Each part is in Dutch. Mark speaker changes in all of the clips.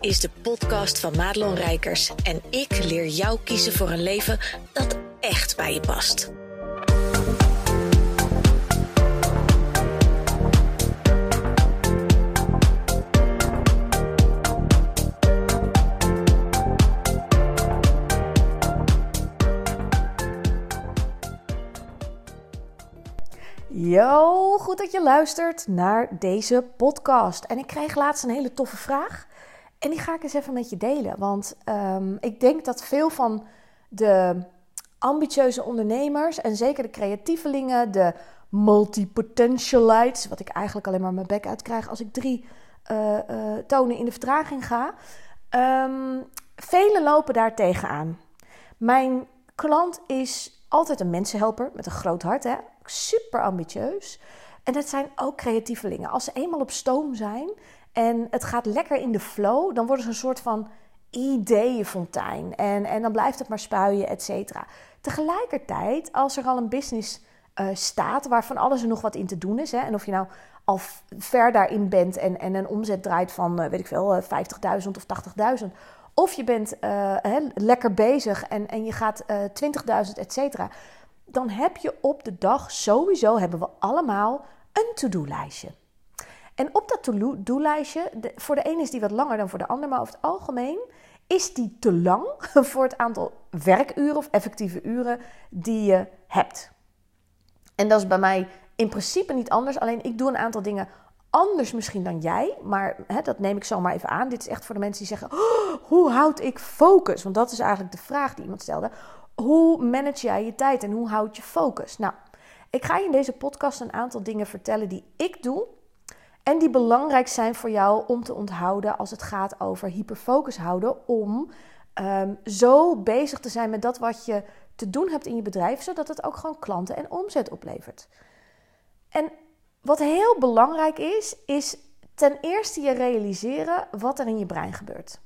Speaker 1: is de podcast van Madelon Rijkers en ik leer jou kiezen voor een leven dat echt bij je past.
Speaker 2: Yo, goed dat je luistert naar deze podcast. En ik kreeg laatst een hele toffe vraag. En die ga ik eens even met je delen. Want um, ik denk dat veel van de ambitieuze ondernemers en zeker de creatievelingen, de multipotentialites, wat ik eigenlijk alleen maar mijn bek uitkrijg als ik drie uh, uh, tonen in de vertraging ga, um, velen lopen daar tegenaan. Mijn klant is altijd een mensenhelper met een groot hart, hè? super ambitieus. En dat zijn ook creatievelingen. Als ze eenmaal op stoom zijn en het gaat lekker in de flow, dan worden ze een soort van ideeënfontein. En, en dan blijft het maar spuien, et cetera. Tegelijkertijd, als er al een business uh, staat waarvan alles er nog wat in te doen is, hè, en of je nou al ver daarin bent en, en een omzet draait van, uh, weet ik veel, 50.000 of 80.000. Of je bent lekker bezig en, en je gaat 20.000, et cetera dan heb je op de dag sowieso hebben we allemaal een to-do-lijstje. En op dat to-do-lijstje, voor de ene is die wat langer dan voor de ander, maar over het algemeen is die te lang voor het aantal werkuren of effectieve uren die je hebt. En dat is bij mij in principe niet anders, alleen ik doe een aantal dingen anders misschien dan jij, maar hè, dat neem ik zomaar even aan. Dit is echt voor de mensen die zeggen: oh, hoe houd ik focus? Want dat is eigenlijk de vraag die iemand stelde hoe manage jij je tijd en hoe houd je focus? Nou, ik ga je in deze podcast een aantal dingen vertellen die ik doe en die belangrijk zijn voor jou om te onthouden als het gaat over hyperfocus houden. Om um, zo bezig te zijn met dat wat je te doen hebt in je bedrijf, zodat het ook gewoon klanten en omzet oplevert. En wat heel belangrijk is, is ten eerste je realiseren wat er in je brein gebeurt.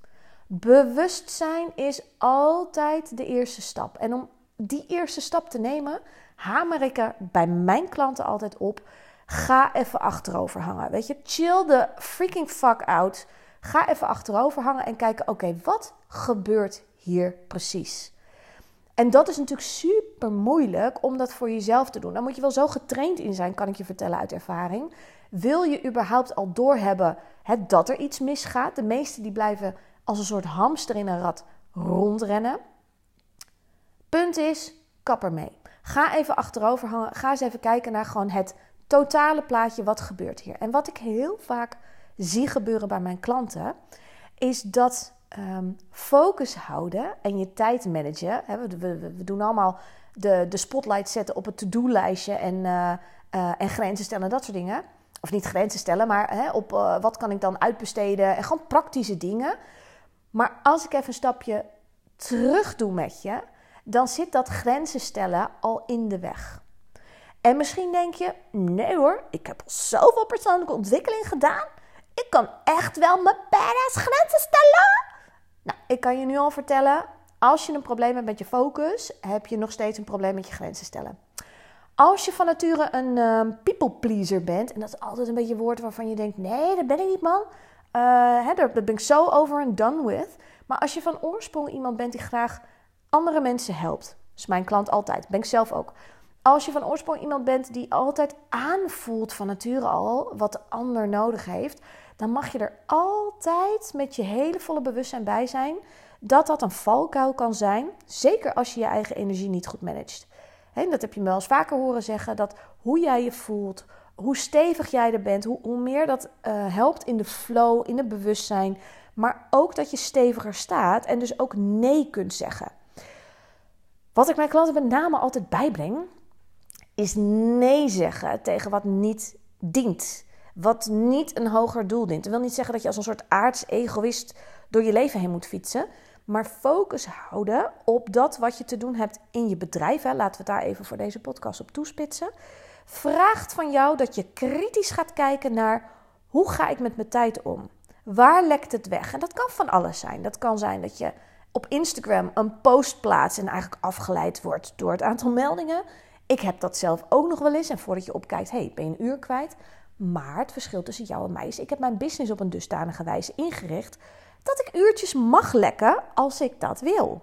Speaker 2: Bewustzijn is altijd de eerste stap. En om die eerste stap te nemen, hamer ik er bij mijn klanten altijd op. Ga even achterover hangen. Weet je, chill the freaking fuck out. Ga even achterover hangen en kijken: oké, wat gebeurt hier precies? En dat is natuurlijk super moeilijk om dat voor jezelf te doen. Daar moet je wel zo getraind in zijn, kan ik je vertellen uit ervaring. Wil je überhaupt al doorhebben dat er iets misgaat? De meesten die blijven als een soort hamster in een rad rondrennen. Punt is, kap ermee. Ga even achterover hangen. Ga eens even kijken naar gewoon het totale plaatje. Wat gebeurt hier? En wat ik heel vaak zie gebeuren bij mijn klanten, is dat um, focus houden en je tijd managen. We, we, doen allemaal de, de spotlight zetten op het to-do-lijstje en, uh, uh, en grenzen stellen en dat soort dingen. Of niet grenzen stellen, maar op uh, wat kan ik dan uitbesteden en gewoon praktische dingen. Maar als ik even een stapje terug doe met je, dan zit dat grenzen stellen al in de weg. En misschien denk je: nee hoor, ik heb al zoveel persoonlijke ontwikkeling gedaan. Ik kan echt wel mijn badass grenzen stellen. Nou, ik kan je nu al vertellen: als je een probleem hebt met je focus, heb je nog steeds een probleem met je grenzen stellen. Als je van nature een um, people pleaser bent, en dat is altijd een beetje een woord waarvan je denkt: nee, dat ben ik niet, man. Uh, hè, daar ben ik zo over en done with. Maar als je van oorsprong iemand bent die graag andere mensen helpt, is mijn klant altijd, ben ik zelf ook. Als je van oorsprong iemand bent die altijd aanvoelt van nature al wat de ander nodig heeft, dan mag je er altijd met je hele volle bewustzijn bij zijn dat dat een valkuil kan zijn. Zeker als je je eigen energie niet goed managt. He, dat heb je me wel eens vaker horen zeggen, dat hoe jij je voelt, hoe stevig jij er bent, hoe, hoe meer dat uh, helpt in de flow, in het bewustzijn. Maar ook dat je steviger staat en dus ook nee kunt zeggen. Wat ik mijn klanten met name altijd bijbreng, is nee zeggen tegen wat niet dient. Wat niet een hoger doel dient. Dat wil niet zeggen dat je als een soort aards egoïst door je leven heen moet fietsen. Maar focus houden op dat wat je te doen hebt in je bedrijf. Hè. Laten we het daar even voor deze podcast op toespitsen vraagt van jou dat je kritisch gaat kijken naar hoe ga ik met mijn tijd om? Waar lekt het weg? En dat kan van alles zijn. Dat kan zijn dat je op Instagram een post plaatst en eigenlijk afgeleid wordt door het aantal meldingen. Ik heb dat zelf ook nog wel eens. En voordat je opkijkt, hey, ben je een uur kwijt? Maar het verschil tussen jou en mij is, ik heb mijn business op een dusdanige wijze ingericht dat ik uurtjes mag lekken als ik dat wil.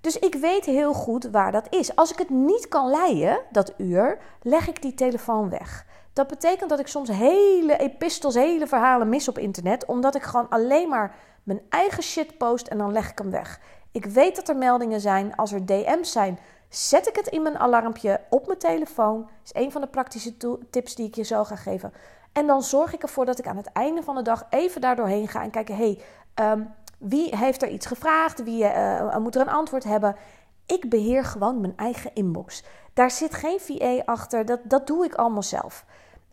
Speaker 2: Dus ik weet heel goed waar dat is. Als ik het niet kan leiden, dat uur, leg ik die telefoon weg. Dat betekent dat ik soms hele epistels, hele verhalen mis op internet, omdat ik gewoon alleen maar mijn eigen shit post en dan leg ik hem weg. Ik weet dat er meldingen zijn. Als er DM's zijn, zet ik het in mijn alarmpje op mijn telefoon. Dat is een van de praktische tips die ik je zo ga geven. En dan zorg ik ervoor dat ik aan het einde van de dag even daar doorheen ga en kijk: hé, hey, um, wie heeft er iets gevraagd? Wie uh, moet er een antwoord hebben? Ik beheer gewoon mijn eigen inbox. Daar zit geen VA achter. Dat, dat doe ik allemaal zelf.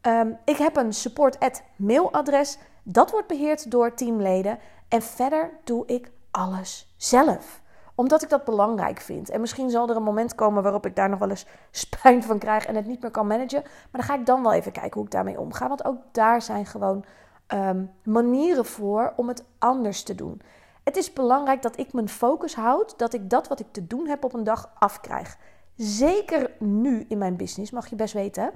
Speaker 2: Um, ik heb een support mailadres. Dat wordt beheerd door teamleden. En verder doe ik alles zelf omdat ik dat belangrijk vind. En misschien zal er een moment komen waarop ik daar nog wel eens spijt van krijg en het niet meer kan managen. Maar dan ga ik dan wel even kijken hoe ik daarmee omga. Want ook daar zijn gewoon Ehm, manieren voor om het anders te doen. Het is belangrijk dat ik mijn focus houd, dat ik dat wat ik te doen heb op een dag afkrijg. Zeker nu in mijn business, mag je best weten.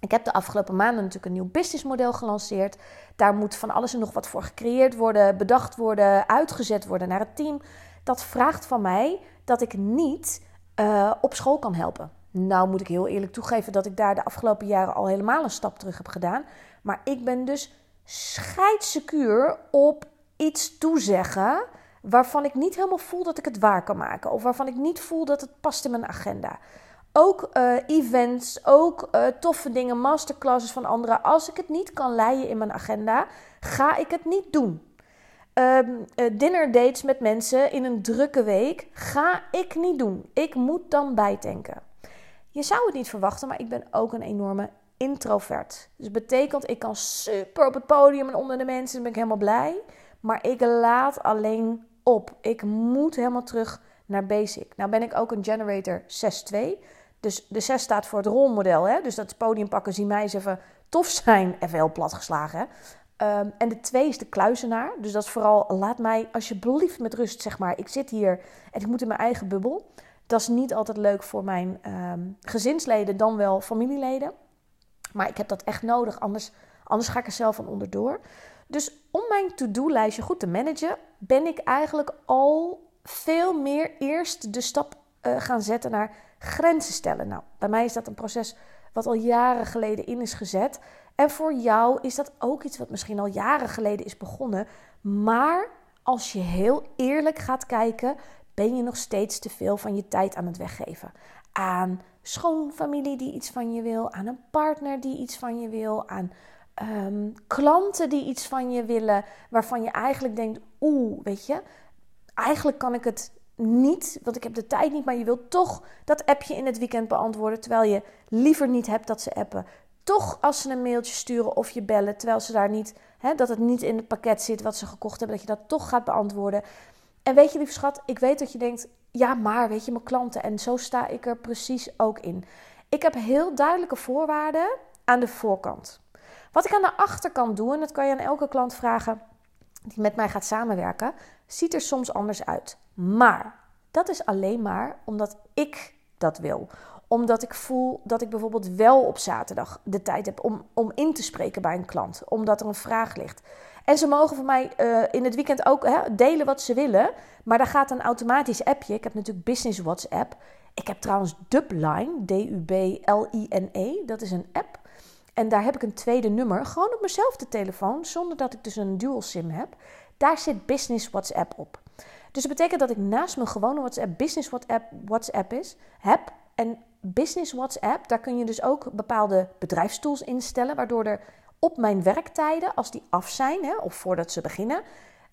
Speaker 2: Ik heb de afgelopen maanden natuurlijk een nieuw businessmodel gelanceerd. Daar moet van alles en nog wat voor gecreëerd worden, bedacht worden, uitgezet worden naar het team. Dat vraagt van mij dat ik niet uh, op school kan helpen. Nou moet ik heel eerlijk toegeven dat ik daar de afgelopen jaren al helemaal een stap terug heb gedaan. Maar ik ben dus scheidsecuur op iets toezeggen waarvan ik niet helemaal voel dat ik het waar kan maken. Of waarvan ik niet voel dat het past in mijn agenda. Ook uh, events, ook uh, toffe dingen, masterclasses van anderen. Als ik het niet kan leiden in mijn agenda, ga ik het niet doen. Um, uh, dinner dates met mensen in een drukke week ga ik niet doen. Ik moet dan bijtanken. Je zou het niet verwachten, maar ik ben ook een enorme introvert. Dus betekent, ik kan super op het podium en onder de mensen, ben ik helemaal blij. Maar ik laat alleen op. Ik moet helemaal terug naar basic. Nou ben ik ook een generator 6-2. Dus de 6 staat voor het rolmodel. Hè? Dus dat podium pakken, zie mij eens even tof zijn. Even heel platgeslagen. Hè? Um, en de 2 is de kluizenaar. Dus dat is vooral, laat mij alsjeblieft met rust, zeg maar. Ik zit hier en ik moet in mijn eigen bubbel. Dat is niet altijd leuk voor mijn um, gezinsleden, dan wel familieleden. Maar ik heb dat echt nodig, anders, anders ga ik er zelf van onderdoor. Dus om mijn to-do-lijstje goed te managen, ben ik eigenlijk al veel meer eerst de stap uh, gaan zetten naar grenzen stellen. Nou, bij mij is dat een proces wat al jaren geleden in is gezet. En voor jou is dat ook iets wat misschien al jaren geleden is begonnen. Maar als je heel eerlijk gaat kijken, ben je nog steeds te veel van je tijd aan het weggeven. Aan schoonfamilie die iets van je wil, aan een partner die iets van je wil, aan ehm, klanten die iets van je willen, waarvan je eigenlijk denkt, oeh, weet je, eigenlijk kan ik het niet, want ik heb de tijd niet, maar je wilt toch dat appje in het weekend beantwoorden, terwijl je liever niet hebt dat ze appen. Toch als ze een mailtje sturen of je bellen, terwijl ze daar niet, hè, dat het niet in het pakket zit wat ze gekocht hebben, dat je dat toch gaat beantwoorden. En weet je, lieve schat, ik weet dat je denkt: ja, maar weet je, mijn klanten. En zo sta ik er precies ook in. Ik heb heel duidelijke voorwaarden aan de voorkant. Wat ik aan de achterkant doe, en dat kan je aan elke klant vragen die met mij gaat samenwerken, ziet er soms anders uit. Maar dat is alleen maar omdat ik dat wil omdat ik voel dat ik bijvoorbeeld wel op zaterdag de tijd heb om, om in te spreken bij een klant. Omdat er een vraag ligt. En ze mogen van mij uh, in het weekend ook hè, delen wat ze willen. Maar daar gaat een automatisch appje. Ik heb natuurlijk Business WhatsApp. Ik heb trouwens Dubline, D-U-B-L-I-N-E. Dat is een app. En daar heb ik een tweede nummer, gewoon op mijnzelfde telefoon, zonder dat ik dus een dual SIM heb. Daar zit Business WhatsApp op. Dus dat betekent dat ik naast mijn gewone WhatsApp Business WhatsApp, WhatsApp is, heb. En Business WhatsApp, daar kun je dus ook bepaalde bedrijfstools instellen, waardoor er op mijn werktijden, als die af zijn hè, of voordat ze beginnen,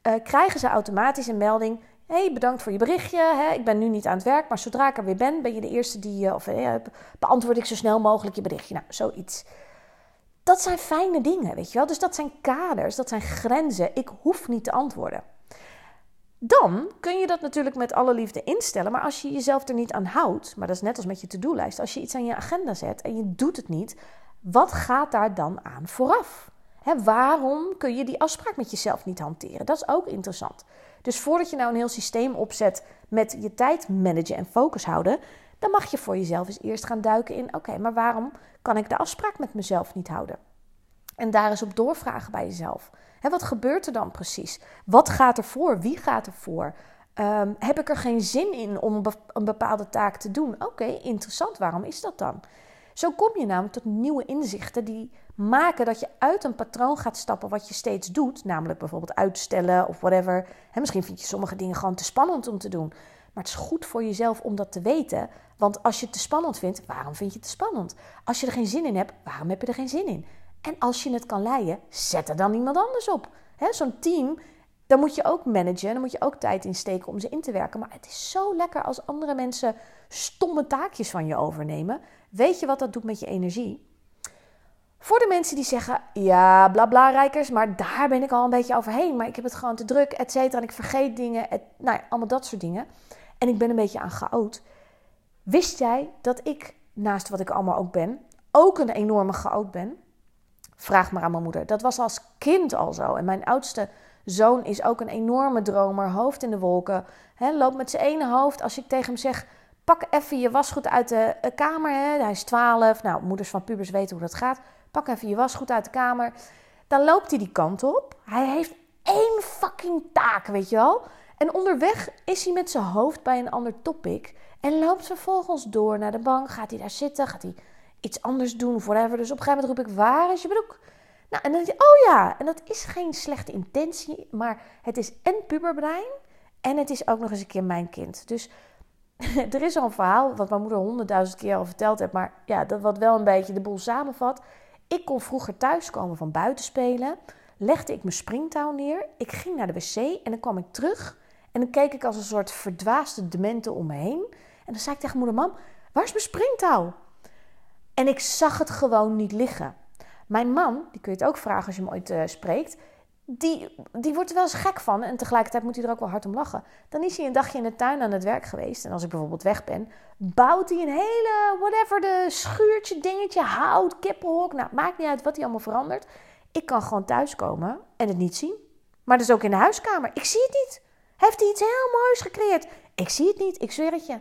Speaker 2: uh, krijgen ze automatisch een melding. hey, bedankt voor je berichtje. Hè, ik ben nu niet aan het werk, maar zodra ik er weer ben, ben je de eerste die, uh, of uh, beantwoord ik zo snel mogelijk je berichtje. Nou, zoiets. Dat zijn fijne dingen, weet je wel. Dus dat zijn kaders, dat zijn grenzen. Ik hoef niet te antwoorden. Dan kun je dat natuurlijk met alle liefde instellen. Maar als je jezelf er niet aan houdt, maar dat is net als met je to-do-lijst. Als je iets aan je agenda zet en je doet het niet, wat gaat daar dan aan vooraf? waarom kun je die afspraak met jezelf niet hanteren? Dat is ook interessant. Dus voordat je nou een heel systeem opzet met je tijd managen en focus houden, dan mag je voor jezelf eens eerst gaan duiken in: oké, maar waarom kan ik de afspraak met mezelf niet houden? En daar eens op doorvragen bij jezelf. Hè, wat gebeurt er dan precies? Wat gaat er voor? Wie gaat er voor? Ehm, heb ik er geen zin in om een bepaalde taak te doen? Oké, interessant. Waarom is dat dan? Zo kom je namelijk tot nieuwe inzichten die maken dat je uit een patroon gaat stappen wat je steeds doet. Namelijk bijvoorbeeld uitstellen of whatever. misschien vind je sommige dingen gewoon te spannend om te doen. Maar het is goed voor jezelf om dat te weten. Want als je het te spannend vindt, waarom vind je het te spannend? Als je er geen zin in hebt, waarom heb je er geen zin in? En als je het kan leiden, zet er dan iemand anders op. Zo'n team, dan moet je ook managen. Dan moet je ook tijd insteken om ze in te werken. Maar het is zo lekker als andere mensen stomme taakjes van je overnemen. Weet je wat dat doet met je energie? Voor de mensen die zeggen, ja, bla rijkers, maar daar ben ik al een beetje overheen. Maar ik heb het gewoon te druk, et cetera. En ik vergeet dingen, nou ja, allemaal dat soort dingen. En ik ben een beetje aan chaot. Wist jij dat ik, naast wat ik allemaal ook ben, ook een enorme chaot ben? Vraag maar aan mijn moeder. Dat was als kind al zo. En mijn oudste zoon is ook een enorme dromer, hoofd in de wolken. He, loopt met zijn ene hoofd. Als ik tegen hem zeg, pak even je wasgoed uit de kamer. He. Hij is 12. Nou, moeders van pubers weten hoe dat gaat. Pak even je wasgoed uit de kamer. Dan loopt hij die kant op. Hij heeft één fucking taak, weet je wel. En onderweg is hij met zijn hoofd bij een ander topic. En loopt vervolgens door naar de bank. Gaat hij daar zitten? Gaat hij iets anders doen whatever. Dus op een gegeven moment roep ik, waar is je broek? Nou, en dan denk je, oh ja, en dat is geen slechte intentie, maar het is en puberbrein en het is ook nog eens een keer mijn kind. Dus er is al een verhaal wat mijn moeder honderdduizend keer al verteld heeft, maar ja, dat wat wel een beetje de boel samenvat. Ik kon vroeger thuiskomen van buiten spelen, legde ik mijn springtouw neer, ik ging naar de wc en dan kwam ik terug en dan keek ik als een soort verdwaasde demente om me heen. En dan zei ik tegen moeder, mam, waar is mijn springtouw? En ik zag het gewoon niet liggen. Mijn man, die kun je het ook vragen als je hem ooit uh, spreekt, die, die wordt er wel eens gek van. En tegelijkertijd moet hij er ook wel hard om lachen. Dan is hij een dagje in de tuin aan het werk geweest. En als ik bijvoorbeeld weg ben, bouwt hij een hele, whatever, de schuurtje, dingetje, hout, kippenhok. Nou, maakt niet uit wat hij allemaal verandert. Ik kan gewoon thuiskomen en het niet zien. Maar dat is ook in de huiskamer. Ik zie het niet. Heeft hij iets heel moois gecreëerd? Ik zie het niet, ik zweer het je.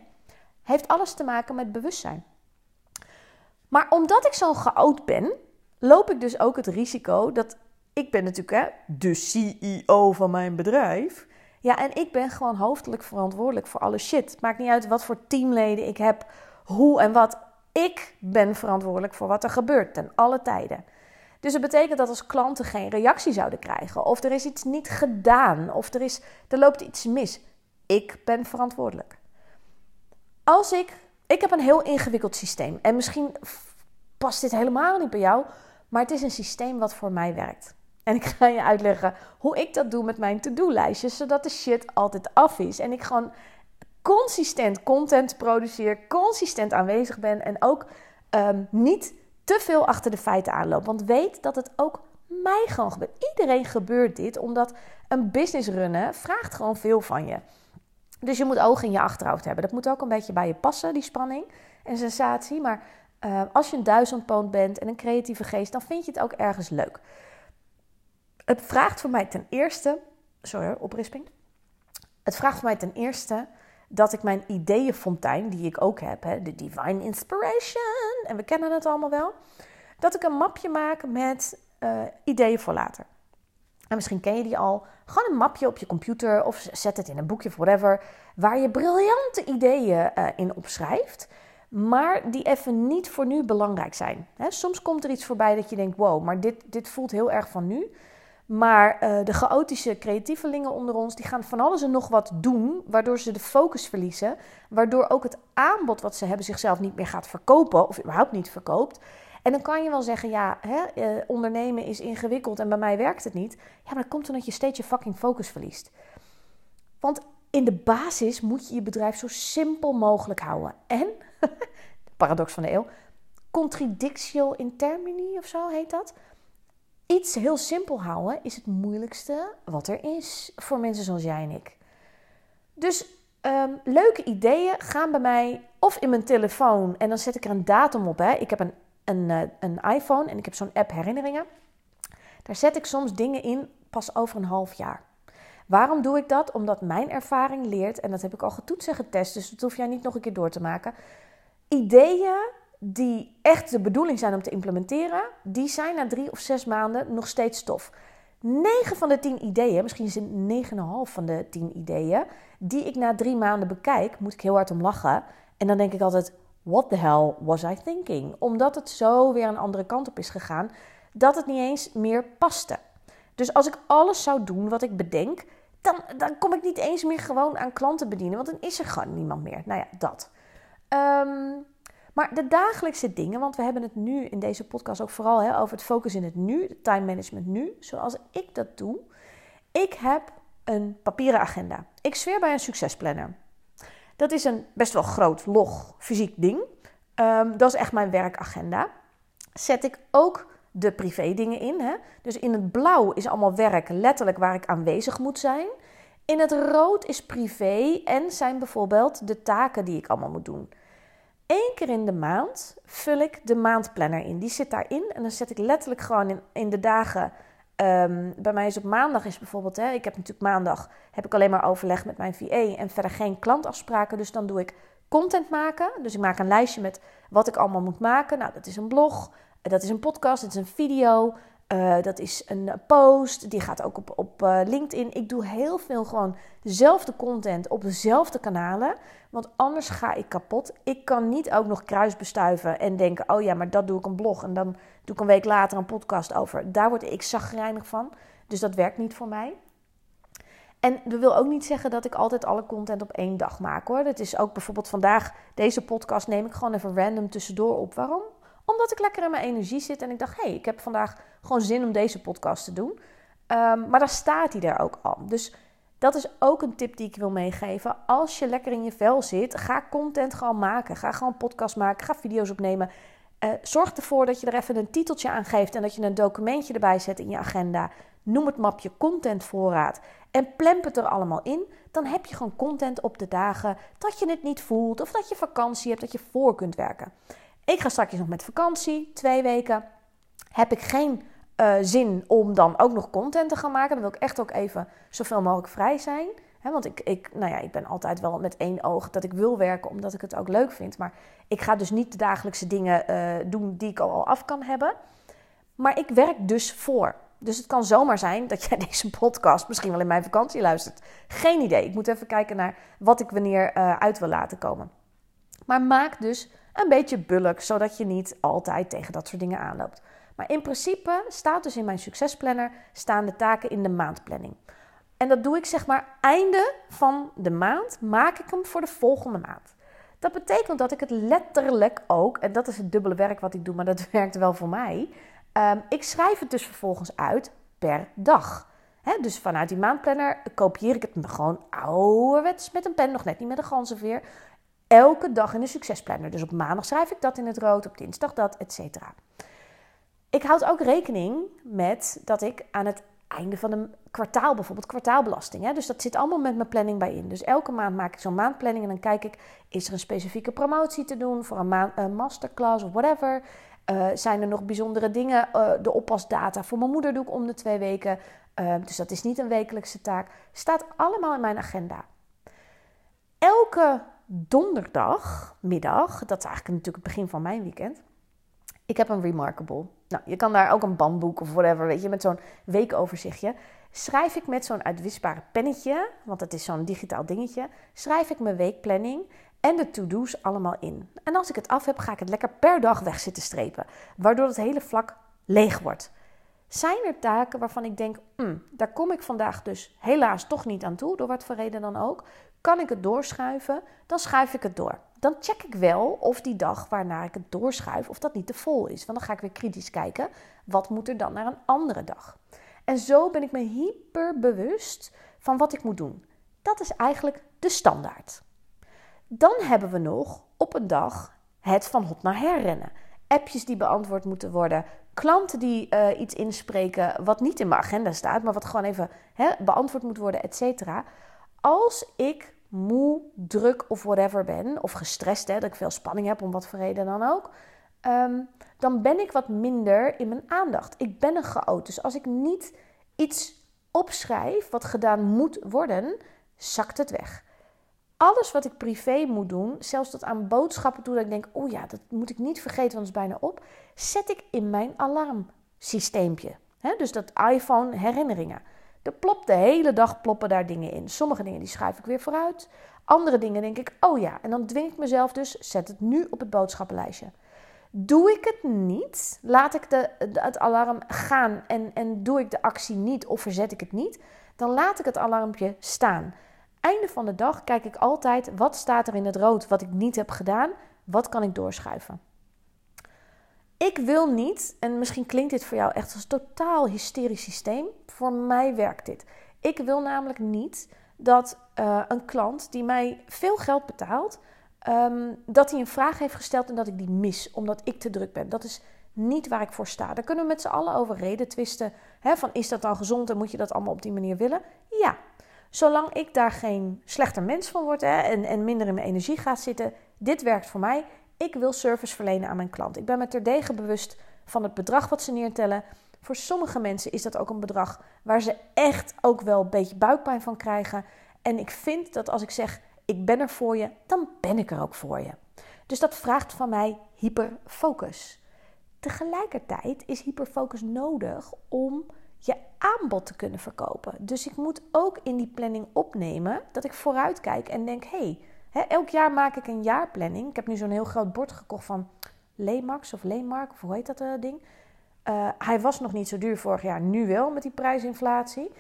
Speaker 2: Heeft alles te maken met bewustzijn. Maar omdat ik zo geoud ben, loop ik dus ook het risico dat ik ben natuurlijk hè, de CEO van mijn bedrijf. Ja, en ik ben gewoon hoofdelijk verantwoordelijk voor alle shit. Maakt niet uit wat voor teamleden ik heb, hoe en wat. Ik ben verantwoordelijk voor wat er gebeurt ten alle tijden. Dus het betekent dat als klanten geen reactie zouden krijgen, of er is iets niet gedaan, of er, is, er loopt iets mis. Ik ben verantwoordelijk. Als ik ik heb een heel ingewikkeld systeem. En misschien past dit helemaal niet bij jou, maar het is een systeem wat voor mij werkt. En ik ga je uitleggen hoe ik dat doe met mijn to-do-lijstjes, zodat de shit altijd af is. En ik gewoon consistent content produceer, consistent aanwezig ben en ook um, niet te veel achter de feiten aanloop. Want weet dat het ook mij gewoon gebeurt. Iedereen gebeurt dit, omdat een business runnen vraagt gewoon veel van je. Dus je moet ogen in je achterhoofd hebben. Dat moet ook een beetje bij je passen, die spanning en sensatie. Maar uh, als je een duizendpoot bent en een creatieve geest, dan vind je het ook ergens leuk. Het vraagt voor mij ten eerste, sorry, oprisping. Het vraagt voor mij ten eerste dat ik mijn ideeënfontein, die ik ook heb, hè, de Divine Inspiration, en we kennen het allemaal wel, dat ik een mapje maak met uh, ideeën voor later. En misschien ken je die al. Gewoon een mapje op je computer of zet het in een boekje of whatever. Waar je briljante ideeën uh, in opschrijft. Maar die even niet voor nu belangrijk zijn. soms komt er iets voorbij dat je denkt: wow, maar dit, dit voelt heel erg van nu. Maar uh, de chaotische creatievelingen onder ons, die gaan van alles en nog wat doen, waardoor ze de focus verliezen. Waardoor ook het aanbod wat ze hebben zichzelf niet meer gaat verkopen, of überhaupt niet verkoopt. En dan kan je wel zeggen, ja, hè, eh, ondernemen is ingewikkeld en bij mij werkt het niet. Ja, maar dat komt omdat je steeds je fucking focus verliest. Want in de basis moet je je bedrijf zo simpel mogelijk houden. En, paradox van de eeuw, contradictio in termini of zo heet dat. Iets heel simpel houden is het moeilijkste wat er is voor mensen zoals jij en ik. Dus ehm, leuke ideeën gaan bij mij of in mijn telefoon en dan zet ik er een datum op. Hè. Ik heb een een, eh, een iPhone en ik heb zo'n app herinneringen. Daar zet ik soms dingen in pas over een half jaar. Waarom doe ik dat? Omdat mijn ervaring leert, en dat heb ik al getoetst en getest, dus dat hoef jij niet nog een keer door te maken. Ideeën die echt de bedoeling zijn om te implementeren, die zijn na drie of zes maanden nog steeds tof. 9 van de 10 ideeën, misschien is het 9,5 van de 10 ideeën, die ik na drie maanden bekijk, moet ik heel hard om lachen. En dan denk ik altijd: What the hell was I thinking? Omdat het zo weer een andere kant op is gegaan, dat het niet eens meer paste. Dus als ik alles zou doen wat ik bedenk, dan, dan kom ik niet eens meer gewoon aan klanten bedienen, want dan is er gewoon niemand meer. Nou ja, dat. Um, maar de dagelijkse dingen, want we hebben het nu in deze podcast ook vooral hè, over het focus in het nu, het time management nu, zoals ik dat doe. Ik heb een papieren agenda. Ik zweer bij een succesplanner. Dat is een best wel groot, log, fysiek ding. Um, dat is echt mijn werkagenda. Zet ik ook de privé dingen in. Hè? Dus in het blauw is allemaal werk, letterlijk waar ik aanwezig moet zijn. In het rood is privé en zijn bijvoorbeeld de taken die ik allemaal moet doen. Eén keer in de maand vul ik de maandplanner in. Die zit daarin en dan zet ik letterlijk gewoon in, in de dagen. Um, bij mij is op maandag is bijvoorbeeld, hè, ik heb natuurlijk maandag heb ik alleen maar overleg met mijn VA en verder geen klantafspraken. Dus dan doe ik content maken. Dus ik maak een lijstje met wat ik allemaal moet maken. Nou, dat is een blog, dat is een podcast, dat is een video. Uh, dat is een post, die gaat ook op, op uh, LinkedIn. Ik doe heel veel gewoon dezelfde content op dezelfde kanalen. Want anders ga ik kapot. Ik kan niet ook nog kruisbestuiven en denken: oh ja, maar dat doe ik een blog. En dan doe ik een week later een podcast over. Daar word ik zagrijnig van. Dus dat werkt niet voor mij. En dat wil ook niet zeggen dat ik altijd alle content op één dag maak hoor. Het is ook bijvoorbeeld vandaag, deze podcast neem ik gewoon even random tussendoor op. Waarom? Omdat ik lekker in mijn energie zit en ik dacht, hé, hey, ik heb vandaag gewoon zin om deze podcast te doen. Um, maar dan staat hij er ook al. Dus dat is ook een tip die ik wil meegeven. Als je lekker in je vel zit, ga content gewoon maken. Ga gewoon podcast maken, ga video's opnemen. Uh, zorg ervoor dat je er even een titeltje aan geeft en dat je een documentje erbij zet in je agenda. Noem het mapje contentvoorraad en plemp het er allemaal in. Dan heb je gewoon content op de dagen dat je het niet voelt of dat je vakantie hebt, dat je voor kunt werken. Ik ga straks nog met vakantie, twee weken. Heb ik geen uh, zin om dan ook nog content te gaan maken. Dan wil ik echt ook even zoveel mogelijk vrij zijn. Want ik, ik, nou ja, ik ben altijd wel met één oog dat ik wil werken, omdat ik het ook leuk vind. Maar ik ga dus niet de dagelijkse dingen uh, doen die ik al af kan hebben. Maar ik werk dus voor. Dus het kan zomaar zijn dat jij deze podcast misschien wel in mijn vakantie luistert. Geen idee. Ik moet even kijken naar wat ik wanneer uh, uit wil laten komen. Maar maak dus een beetje bulk, zodat je niet altijd tegen dat soort dingen aanloopt. Maar in principe staat dus in mijn succesplanner staan de taken in de maandplanning. En dat doe ik zeg maar einde van de maand, maak ik hem voor de volgende maand. Dat betekent dat ik het letterlijk ook, en dat is het dubbele werk wat ik doe, maar dat werkt wel voor mij. Um, ik schrijf het dus vervolgens uit per dag. Dus vanuit die maandplanner kopieer ik het gewoon ouderwets met een pen, nog net niet met een ganzenveer elke dag in de succesplanner. Dus op maandag schrijf ik dat in het rood, op dinsdag dat, et cetera. Ik houd ook rekening met dat ik aan het einde van een kwartaal, bijvoorbeeld kwartaalbelasting. Hè? Dus dat zit allemaal met mijn planning bij in. Dus elke maand maak ik zo'n maandplanning en dan kijk ik, is er een specifieke promotie te doen voor een, een masterclass of whatever. Uh, zijn er nog bijzondere dingen? Uh, de oppasdata voor mijn moeder doe ik om de twee weken. Uh, dus dat is niet een wekelijkse taak. Staat allemaal in mijn agenda. Elke donderdagmiddag, dat is eigenlijk natuurlijk het begin van mijn weekend. Ik heb een Remarkable. Nou, je kan daar ook een bandboek of whatever, weet je, met zo'n weekoverzichtje. Schrijf ik met zo'n uitwisbare pennetje, want het is zo'n digitaal dingetje, schrijf ik mijn weekplanning en de to-do's allemaal in. En als ik het af heb, ga ik het lekker per dag weg zitten strepen, waardoor het hele vlak leeg wordt. Zijn er taken waarvan ik denk, mm, daar kom ik vandaag dus helaas toch niet aan toe, door wat voor reden dan ook? Kan ik het doorschuiven? Dan schuif ik het door. Dan check ik wel of die dag waarna ik het doorschuif, of dat niet te vol is. Want dan ga ik weer kritisch kijken, wat moet er dan naar een andere dag? En zo ben ik me hyper bewust van wat ik moet doen. Dat is eigenlijk de standaard. Dan hebben we nog op een dag het van hot naar her rennen. Appjes die beantwoord moeten worden, klanten die uh, iets inspreken wat niet in mijn agenda staat, maar wat gewoon even beantwoord moet worden, et cetera. Als ik moe, druk of whatever ben, of gestrest, hè, dat ik veel spanning heb om wat voor reden dan ook, um, dan ben ik wat minder in mijn aandacht. Ik ben een chaot. Dus als ik niet iets opschrijf wat gedaan moet worden, zakt het weg. alles wat ik privé moet doen, zelfs tot aan boodschappen toe, dat ik denk, oh ja, dat moet ik niet vergeten, want het is bijna op, zet ik in mijn alarmsysteempje. dus dat iPhone herinneringen. Plopt de hele dag ploppen daar dingen in. Sommige dingen die schuif ik weer vooruit. Andere dingen denk ik, oh ja, en dan dwing ik mezelf dus, zet het nu op het boodschappenlijstje. Doe ik het niet, laat ik de, het alarm gaan en, en doe ik de actie niet of verzet ik het niet, dan laat ik het alarmpje staan. Einde van de dag kijk ik altijd wat staat er in het rood wat ik niet heb gedaan, wat kan ik doorschuiven. Ik wil niet, en misschien klinkt dit voor jou echt als totaal hysterisch systeem, voor mij werkt dit. Ik wil namelijk niet dat uh, een klant die mij veel geld betaalt, um, dat hij een vraag heeft gesteld en dat ik die mis, omdat ik te druk ben. Dat is niet waar ik voor sta. Daar kunnen we met z'n allen over reden twisten. Hè, van is dat dan gezond en moet je dat allemaal op die manier willen? Ja, zolang ik daar geen slechter mens van word hè, en, en minder in mijn energie ga zitten, dit werkt voor mij. Ik wil service verlenen aan mijn klant. Ik ben me terdege bewust van het bedrag wat ze neertellen. Voor sommige mensen is dat ook een bedrag waar ze echt ook wel een beetje buikpijn van krijgen. En ik vind dat als ik zeg ik ben er voor je, dan ben ik er ook voor je. Dus dat vraagt van mij hyperfocus. Tegelijkertijd is hyperfocus nodig om je aanbod te kunnen verkopen. Dus ik moet ook in die planning opnemen dat ik vooruit kijk en denk: hé, hey, elk jaar maak ik een jaarplanning. Ik heb nu zo'n heel groot bord gekocht van Lemax of Lemark, of hoe heet dat uh, ding? Uh, hij was nog niet zo duur vorig jaar, nu wel met die prijsinflatie.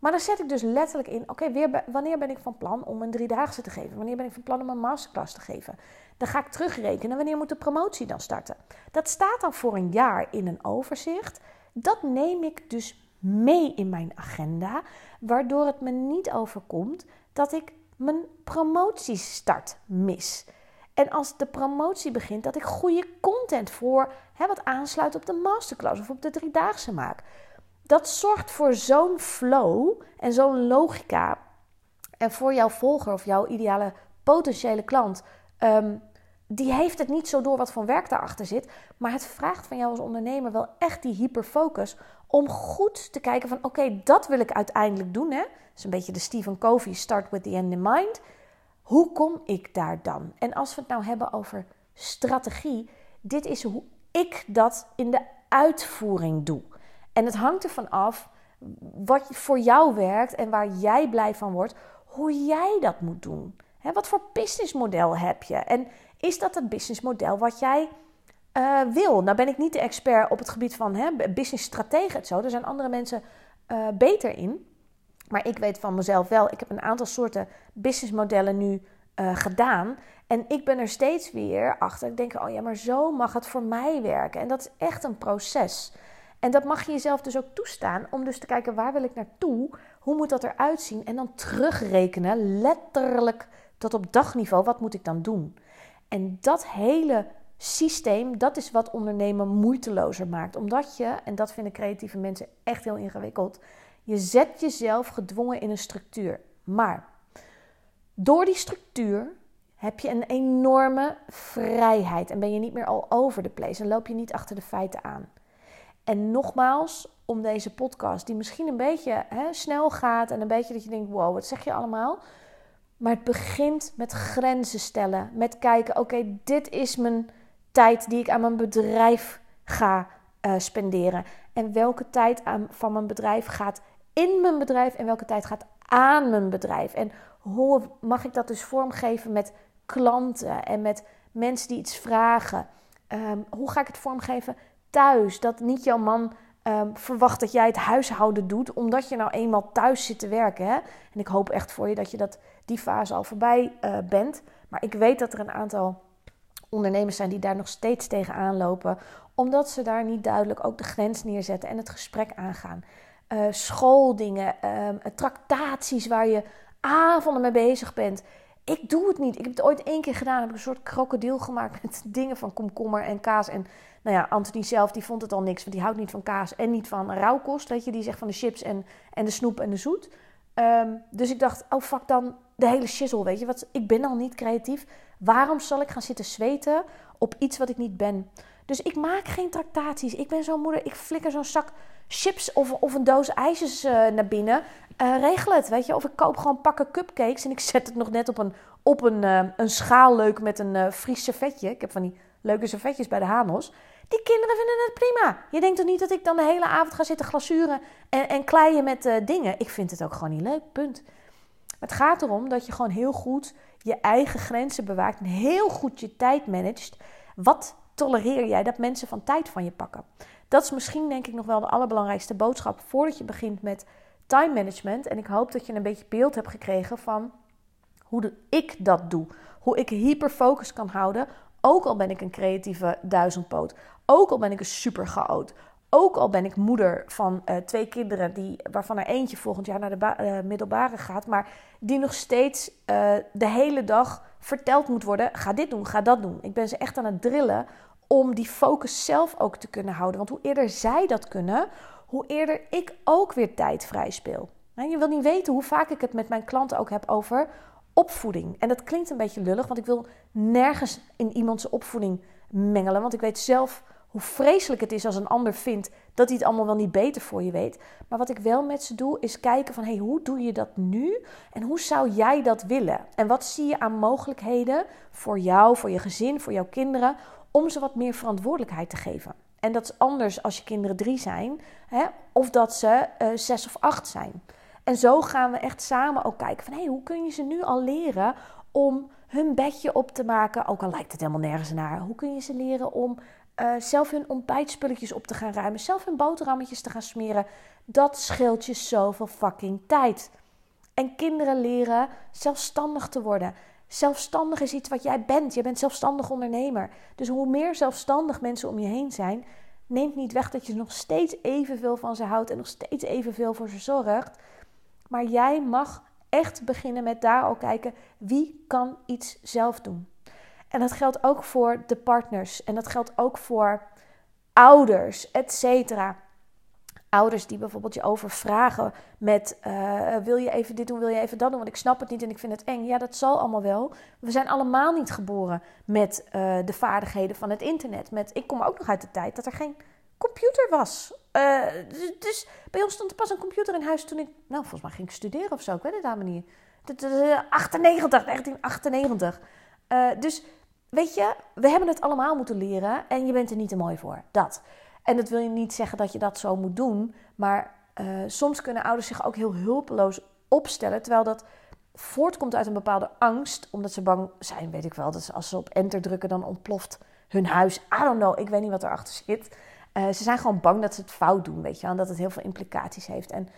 Speaker 2: Maar dan zet ik dus letterlijk in: oké, wanneer ben ik van plan om een driedaagse te geven? Wanneer ben ik van plan om een masterclass te geven? Dan ga ik terugrekenen wanneer moet de promotie dan starten. Dat staat dan voor een jaar in een overzicht. Dat neem ik dus mee in mijn agenda, waardoor het me niet overkomt dat ik mijn promotiestart mis. En als de promotie begint, dat ik goede content voor hè, wat aansluit op de masterclass of op de driedaagse maak dat zorgt voor zo'n flow en zo'n logica. En voor jouw volger of jouw ideale potentiële klant, ehm, die heeft het niet zo door wat voor werk daarachter zit. Maar het vraagt van jou als ondernemer wel echt die hyperfocus om goed te kijken van oké, dat wil ik uiteindelijk doen. Hè? Dat is een beetje de Stephen Covey start with the end in mind. Hoe kom ik daar dan? En als we het nou hebben over strategie, dit is hoe ik dat in de uitvoering doe. En het hangt ervan af wat voor jou werkt en waar jij blij van wordt, hoe jij dat moet doen. wat voor businessmodel heb je? En is dat het businessmodel wat jij uh, wil? Nou ben ik niet de expert op het gebied van business en zo. Er zijn andere mensen uh, beter in. Maar ik weet van mezelf wel, ik heb een aantal soorten businessmodellen nu uh, gedaan. En ik ben er steeds weer achter. Ik denk, oh ja, maar zo mag het voor mij werken. En dat is echt een proces. En dat mag je jezelf dus ook toestaan om dus te kijken waar wil ik naartoe, hoe moet dat eruit zien en dan terugrekenen, letterlijk tot op dagniveau, wat moet ik dan doen? En dat hele systeem, dat is wat ondernemen moeitelozer maakt. Omdat je, en dat vinden creatieve mensen echt heel ingewikkeld, je zet jezelf gedwongen in een structuur. Maar door die structuur heb je een enorme vrijheid en ben je niet meer al over de place en loop je niet achter de feiten aan. En nogmaals, om deze podcast, die misschien een beetje hè, snel gaat en een beetje dat je denkt: wow, wat zeg je allemaal? Maar het begint met grenzen stellen. Met kijken: oké, dit is mijn tijd die ik aan mijn bedrijf ga uh, spenderen. En welke tijd aan, van mijn bedrijf gaat in mijn bedrijf en welke tijd gaat aan mijn bedrijf. En hoe mag ik dat dus vormgeven met klanten en met mensen die iets vragen? Um, hoe ga ik het vormgeven thuis. Dat niet jouw man um, verwacht dat jij het huishouden doet, omdat je nou eenmaal thuis zit te werken. Hè? En ik hoop echt voor je dat je dat, die fase al voorbij uh, bent. Maar ik weet dat er een aantal ondernemers zijn die daar nog steeds tegenaan lopen, omdat ze daar niet duidelijk ook de grens neerzetten en het gesprek aangaan. Uh, schooldingen, uh, tractaties waar je avonden mee bezig bent. Ik doe het niet. Ik heb het ooit één keer gedaan. Heb ik een soort krokodil gemaakt met dingen van komkommer en kaas. En nou ja, Anthony zelf die vond het al niks. Want die houdt niet van kaas en niet van rauwkost. Weet je, die zegt van de chips en, en de snoep en de zoet. Um, dus ik dacht, oh fuck dan de hele shizzle, weet je. Wat, ik ben al niet creatief. Waarom zal ik gaan zitten zweten op iets wat ik niet ben? Dus ik maak geen tractaties. Ik ben zo'n moeder, ik flikker zo'n zak chips of, of een doos ijsjes uh, naar binnen. Uh, regel het, weet je. Of ik koop gewoon pakken cupcakes en ik zet het nog net op een, op een, uh, een schaal leuk met een Fries servetje. Ik heb van die leuke servetjes bij de Hanos. Die kinderen vinden het prima. Je denkt toch niet dat ik dan de hele avond ga zitten glazuren en, en kleien met dingen? Ik vind het ook gewoon niet leuk, punt. Het gaat erom dat je gewoon heel goed je eigen grenzen bewaakt en heel goed je tijd managt. Wat tolereer jij dat mensen van tijd van je pakken? Dat is misschien denk ik nog wel de allerbelangrijkste boodschap voordat je begint met time management. En ik hoop dat je een beetje beeld hebt gekregen van hoe ik dat doe. Hoe ik hyperfocus kan houden, ook al ben ik een creatieve duizendpoot. Ook al ben ik een super chaot. Ook al ben ik moeder van uh, twee kinderen, die, waarvan er eentje volgend jaar naar de uh, middelbare gaat, maar die nog steeds uh, de hele dag verteld moet worden: ga dit doen, ga dat doen. Ik ben ze echt aan het drillen om die focus zelf ook te kunnen houden. Want hoe eerder zij dat kunnen, hoe eerder ik ook weer tijd vrij speel. Je wil niet weten hoe vaak ik het met mijn klanten ook heb over opvoeding. En dat klinkt een beetje lullig, want ik wil nergens in iemands opvoeding mengelen. Want ik weet zelf hoe vreselijk het is als een ander vindt dat hij het allemaal wel niet beter voor je weet. Maar wat ik wel met ze doe, is kijken van hey, hoe doe je dat nu? En hoe zou jij dat willen? En wat zie je aan mogelijkheden voor jou, voor je gezin, voor jouw kinderen, om ze wat meer verantwoordelijkheid te geven? En dat is anders als je kinderen drie zijn, hè, of dat ze uh, zes of acht zijn. En zo gaan we echt samen ook kijken van hey, hoe kun je ze nu al leren om hun bedje op te maken, ook al lijkt het helemaal nergens naar. Hoe kun je ze leren om uh, zelf hun ontbijtspulletjes op te gaan ruimen, zelf hun boterhammetjes te gaan smeren? Dat scheelt je zoveel fucking tijd. En kinderen leren zelfstandig te worden. Zelfstandig is iets wat jij bent. Je bent zelfstandig ondernemer. Dus hoe meer zelfstandig mensen om je heen zijn, neemt niet weg dat je nog steeds evenveel van ze houdt en nog steeds evenveel voor ze zorgt. Maar jij mag echt beginnen met daar al kijken wie kan iets zelf doen. En dat geldt ook voor de partners en dat geldt ook voor ouders, et cetera. Ouders die bijvoorbeeld je overvragen met uh, wil je even dit doen, wil je even dat doen, want ik snap het niet en ik vind het eng. Ja, dat zal allemaal wel. We zijn allemaal niet geboren met uh, de vaardigheden van het internet. Met, ik kom ook nog uit de tijd dat er geen computer was. Uh, dus bij ons stond er pas een computer in huis toen ik, nou volgens mij ging ik studeren of zo, ik weet het helemaal niet. 98, 1998. Uh, dus weet je, we hebben het allemaal moeten leren en je bent er niet te mooi voor. Dat. En dat wil je niet zeggen dat je dat zo moet doen, maar uh, soms kunnen ouders zich ook heel hulpeloos opstellen, terwijl dat voortkomt uit een bepaalde angst, omdat ze bang zijn, weet ik wel, dat als ze op enter drukken dan ontploft hun huis. I don't know, ik weet niet wat erachter zit. Uh, ze zijn gewoon bang dat ze het fout doen, weet je en dat het heel veel implicaties heeft. En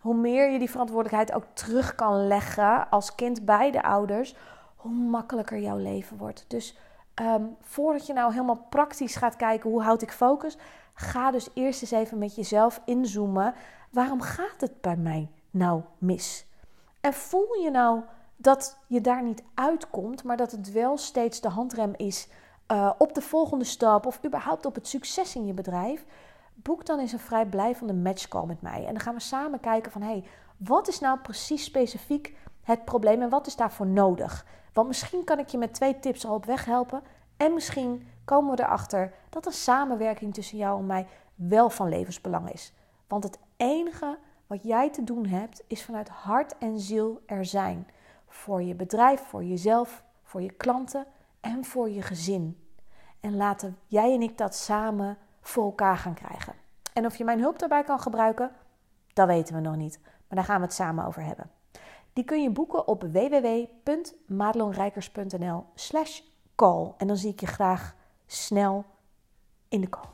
Speaker 2: hoe meer je die verantwoordelijkheid ook terug kan leggen als kind bij de ouders, hoe makkelijker jouw leven wordt. Dus um, voordat je nou helemaal praktisch gaat kijken hoe houd ik focus, ga dus eerst eens even met jezelf inzoomen. Waarom gaat het bij mij nou mis? En voel je nou dat je daar niet uitkomt, maar dat het wel steeds de handrem is uh, op de volgende stap of überhaupt op het succes in je bedrijf? Boek dan eens een vrijblijvende matchcall met mij. En dan gaan we samen kijken van hé, hey, wat is nou precies specifiek het probleem en wat is daarvoor nodig? Want misschien kan ik je met twee tips al op weg helpen. En misschien komen we erachter dat een samenwerking tussen jou en mij wel van levensbelang is. Want het enige wat jij te doen hebt, is vanuit hart en ziel er zijn. Voor je bedrijf, voor jezelf, voor je klanten en voor je gezin. En laten jij en ik dat samen voor elkaar gaan krijgen. En of je mijn hulp daarbij kan gebruiken, dat weten we nog niet. Maar daar gaan we het samen over hebben. Die kun je boeken op www.madelonrijkers.nl slash call. En dan zie ik je graag snel in de call.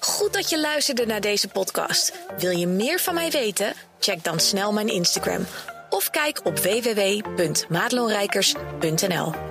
Speaker 1: Goed dat je luisterde naar deze podcast. Wil je meer van mij weten? Check dan snel mijn Instagram of kijk op www.madelonrijkers.nl.